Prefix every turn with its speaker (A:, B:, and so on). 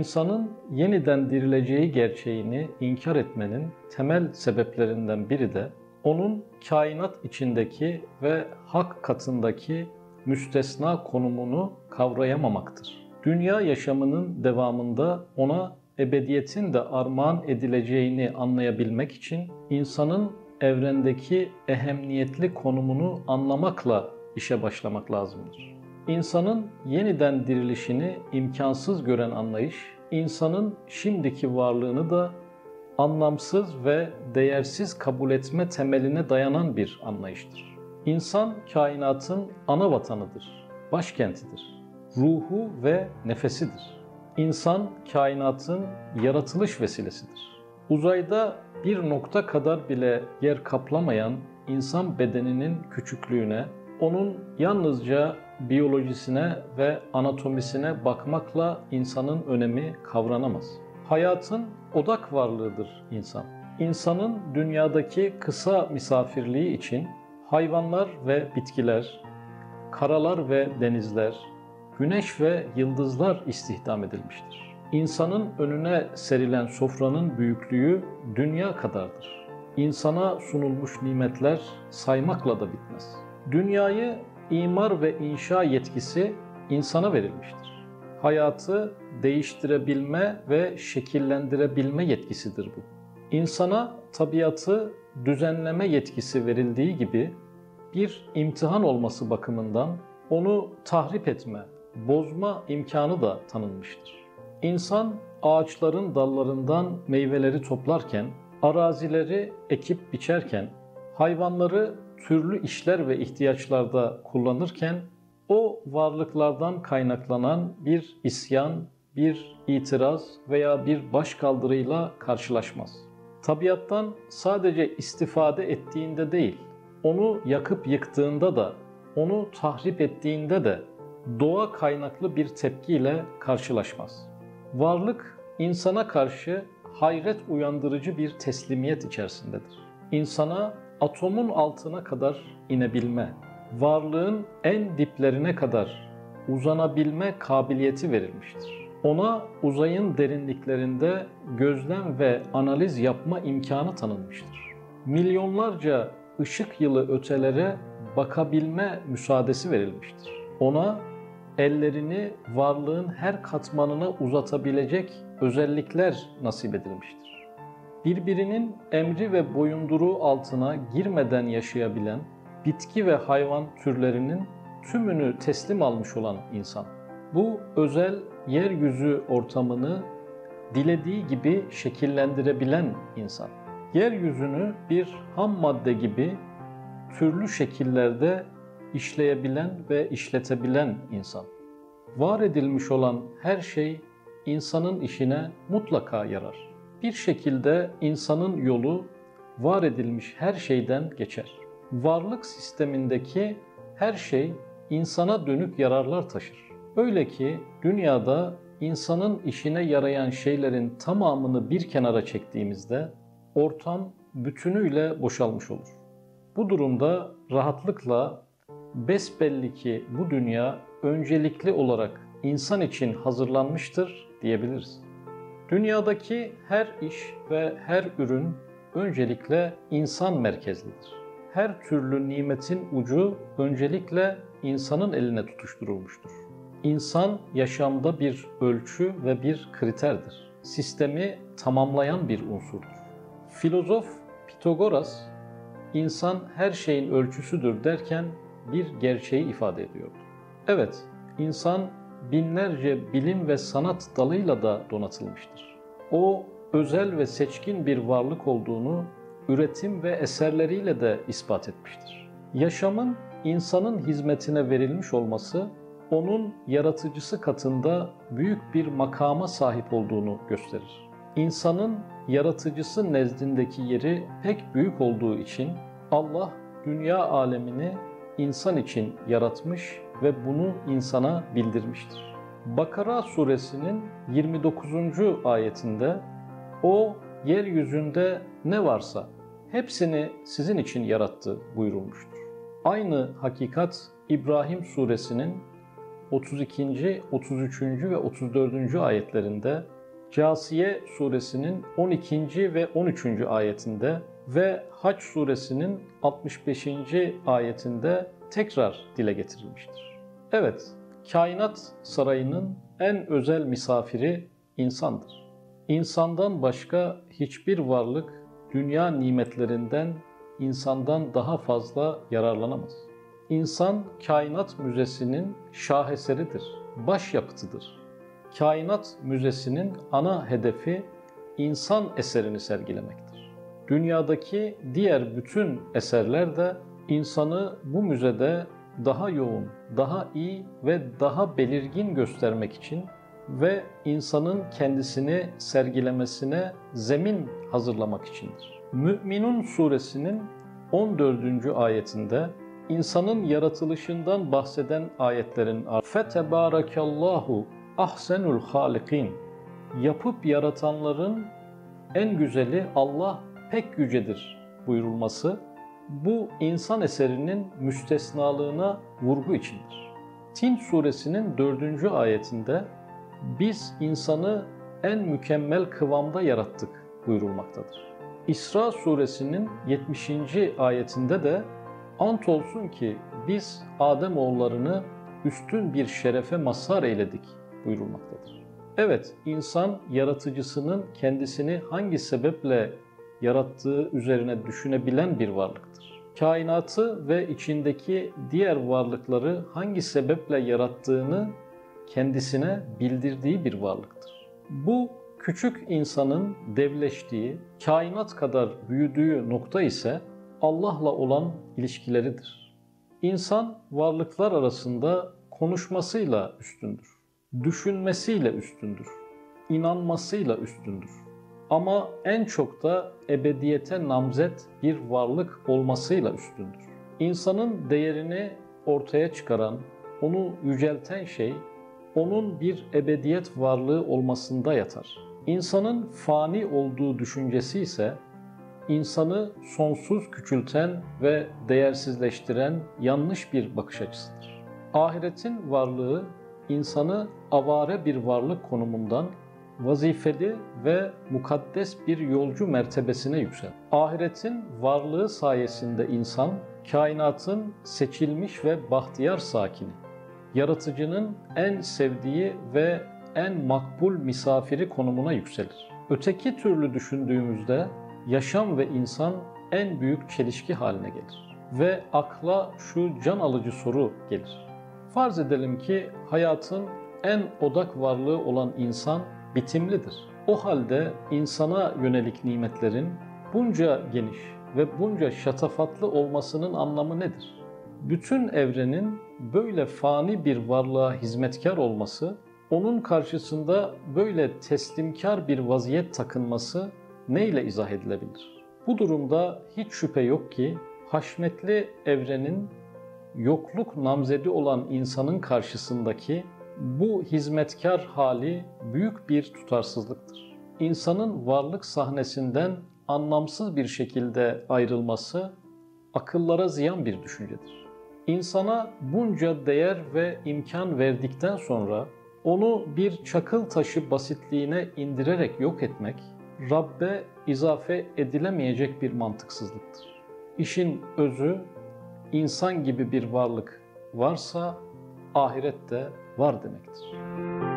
A: İnsanın yeniden dirileceği gerçeğini inkar etmenin temel sebeplerinden biri de onun kainat içindeki ve hak katındaki müstesna konumunu kavrayamamaktır. Dünya yaşamının devamında ona ebediyetin de armağan edileceğini anlayabilmek için insanın evrendeki ehemmiyetli konumunu anlamakla işe başlamak lazımdır. İnsanın yeniden dirilişini imkansız gören anlayış, insanın şimdiki varlığını da anlamsız ve değersiz kabul etme temeline dayanan bir anlayıştır. İnsan kainatın ana vatanıdır, başkentidir, ruhu ve nefesidir. İnsan kainatın yaratılış vesilesidir. Uzayda bir nokta kadar bile yer kaplamayan insan bedeninin küçüklüğüne, onun yalnızca biyolojisine ve anatomisine bakmakla insanın önemi kavranamaz. Hayatın odak varlığıdır insan. İnsanın dünyadaki kısa misafirliği için hayvanlar ve bitkiler, karalar ve denizler, güneş ve yıldızlar istihdam edilmiştir. İnsanın önüne serilen sofranın büyüklüğü dünya kadardır. İnsana sunulmuş nimetler saymakla da bitmez. Dünyayı imar ve inşa yetkisi insana verilmiştir. Hayatı değiştirebilme ve şekillendirebilme yetkisidir bu. İnsana tabiatı düzenleme yetkisi verildiği gibi bir imtihan olması bakımından onu tahrip etme, bozma imkanı da tanınmıştır. İnsan ağaçların dallarından meyveleri toplarken, arazileri ekip biçerken, hayvanları türlü işler ve ihtiyaçlarda kullanırken o varlıklardan kaynaklanan bir isyan, bir itiraz veya bir başkaldırıyla karşılaşmaz. Tabiattan sadece istifade ettiğinde değil, onu yakıp yıktığında da, onu tahrip ettiğinde de doğa kaynaklı bir tepkiyle karşılaşmaz. Varlık insana karşı hayret uyandırıcı bir teslimiyet içerisindedir. İnsana atomun altına kadar inebilme, varlığın en diplerine kadar uzanabilme kabiliyeti verilmiştir. Ona uzayın derinliklerinde gözlem ve analiz yapma imkanı tanınmıştır. Milyonlarca ışık yılı ötelere bakabilme müsaadesi verilmiştir. Ona ellerini varlığın her katmanına uzatabilecek özellikler nasip edilmiştir. Birbirinin emri ve boyunduruğu altına girmeden yaşayabilen bitki ve hayvan türlerinin tümünü teslim almış olan insan. Bu özel yeryüzü ortamını dilediği gibi şekillendirebilen insan. Yeryüzünü bir ham madde gibi türlü şekillerde işleyebilen ve işletebilen insan. Var edilmiş olan her şey insanın işine mutlaka yarar. Bir şekilde insanın yolu var edilmiş her şeyden geçer. Varlık sistemindeki her şey insana dönük yararlar taşır. Öyle ki dünyada insanın işine yarayan şeylerin tamamını bir kenara çektiğimizde ortam bütünüyle boşalmış olur. Bu durumda rahatlıkla besbelli ki bu dünya öncelikli olarak insan için hazırlanmıştır diyebiliriz. Dünyadaki her iş ve her ürün öncelikle insan merkezlidir. Her türlü nimetin ucu öncelikle insanın eline tutuşturulmuştur. İnsan yaşamda bir ölçü ve bir kriterdir. Sistemi tamamlayan bir unsurdur. Filozof Pitagoras, insan her şeyin ölçüsüdür derken bir gerçeği ifade ediyordu. Evet, insan binlerce bilim ve sanat dalıyla da donatılmıştır. O özel ve seçkin bir varlık olduğunu üretim ve eserleriyle de ispat etmiştir. Yaşamın insanın hizmetine verilmiş olması onun yaratıcısı katında büyük bir makama sahip olduğunu gösterir. İnsanın yaratıcısı nezdindeki yeri pek büyük olduğu için Allah dünya alemini insan için yaratmış ve bunu insana bildirmiştir. Bakara suresinin 29. ayetinde o yeryüzünde ne varsa hepsini sizin için yarattı buyurulmuştur. Aynı hakikat İbrahim suresinin 32., 33. ve 34. ayetlerinde, Casiye suresinin 12. ve 13. ayetinde ve Haç suresinin 65. ayetinde tekrar dile getirilmiştir. Evet, kainat sarayının en özel misafiri insandır. İnsandan başka hiçbir varlık dünya nimetlerinden insandan daha fazla yararlanamaz. İnsan kainat müzesinin şaheseridir, başyapıtıdır. Kainat müzesinin ana hedefi insan eserini sergilemektir. Dünyadaki diğer bütün eserler de insanı bu müzede daha yoğun, daha iyi ve daha belirgin göstermek için ve insanın kendisini sergilemesine zemin hazırlamak içindir. Mü'minun suresinin 14. ayetinde insanın yaratılışından bahseden ayetlerin "Fetebarakallahu ahsenul halikin" yapıp yaratanların en güzeli Allah pek yücedir buyurulması bu insan eserinin müstesnalığına vurgu içindir. Tin suresinin 4. ayetinde biz insanı en mükemmel kıvamda yarattık buyurulmaktadır. İsra suresinin 70. ayetinde de ant olsun ki biz Adem oğullarını üstün bir şerefe mazhar eyledik buyurulmaktadır. Evet, insan yaratıcısının kendisini hangi sebeple yarattığı üzerine düşünebilen bir varlıktır. Kainatı ve içindeki diğer varlıkları hangi sebeple yarattığını kendisine bildirdiği bir varlıktır. Bu küçük insanın devleştiği, kainat kadar büyüdüğü nokta ise Allah'la olan ilişkileridir. İnsan varlıklar arasında konuşmasıyla üstündür. Düşünmesiyle üstündür. inanmasıyla üstündür. Ama en çok da ebediyete namzet bir varlık olmasıyla üstündür. İnsanın değerini ortaya çıkaran, onu yücelten şey onun bir ebediyet varlığı olmasında yatar. İnsanın fani olduğu düşüncesi ise insanı sonsuz küçülten ve değersizleştiren yanlış bir bakış açısıdır. Ahiretin varlığı insanı avare bir varlık konumundan vazifeli ve mukaddes bir yolcu mertebesine yüksel. Ahiretin varlığı sayesinde insan kainatın seçilmiş ve bahtiyar sakini yaratıcının en sevdiği ve en makbul misafiri konumuna yükselir. Öteki türlü düşündüğümüzde yaşam ve insan en büyük çelişki haline gelir. Ve akla şu can alıcı soru gelir. Farz edelim ki hayatın en odak varlığı olan insan bitimlidir. O halde insana yönelik nimetlerin bunca geniş ve bunca şatafatlı olmasının anlamı nedir? bütün evrenin böyle fani bir varlığa hizmetkar olması, onun karşısında böyle teslimkar bir vaziyet takınması neyle izah edilebilir? Bu durumda hiç şüphe yok ki haşmetli evrenin yokluk namzedi olan insanın karşısındaki bu hizmetkar hali büyük bir tutarsızlıktır. İnsanın varlık sahnesinden anlamsız bir şekilde ayrılması akıllara ziyan bir düşüncedir. İnsana bunca değer ve imkan verdikten sonra onu bir çakıl taşı basitliğine indirerek yok etmek, Rabbe izafe edilemeyecek bir mantıksızlıktır. İşin özü, insan gibi bir varlık varsa ahirette var demektir.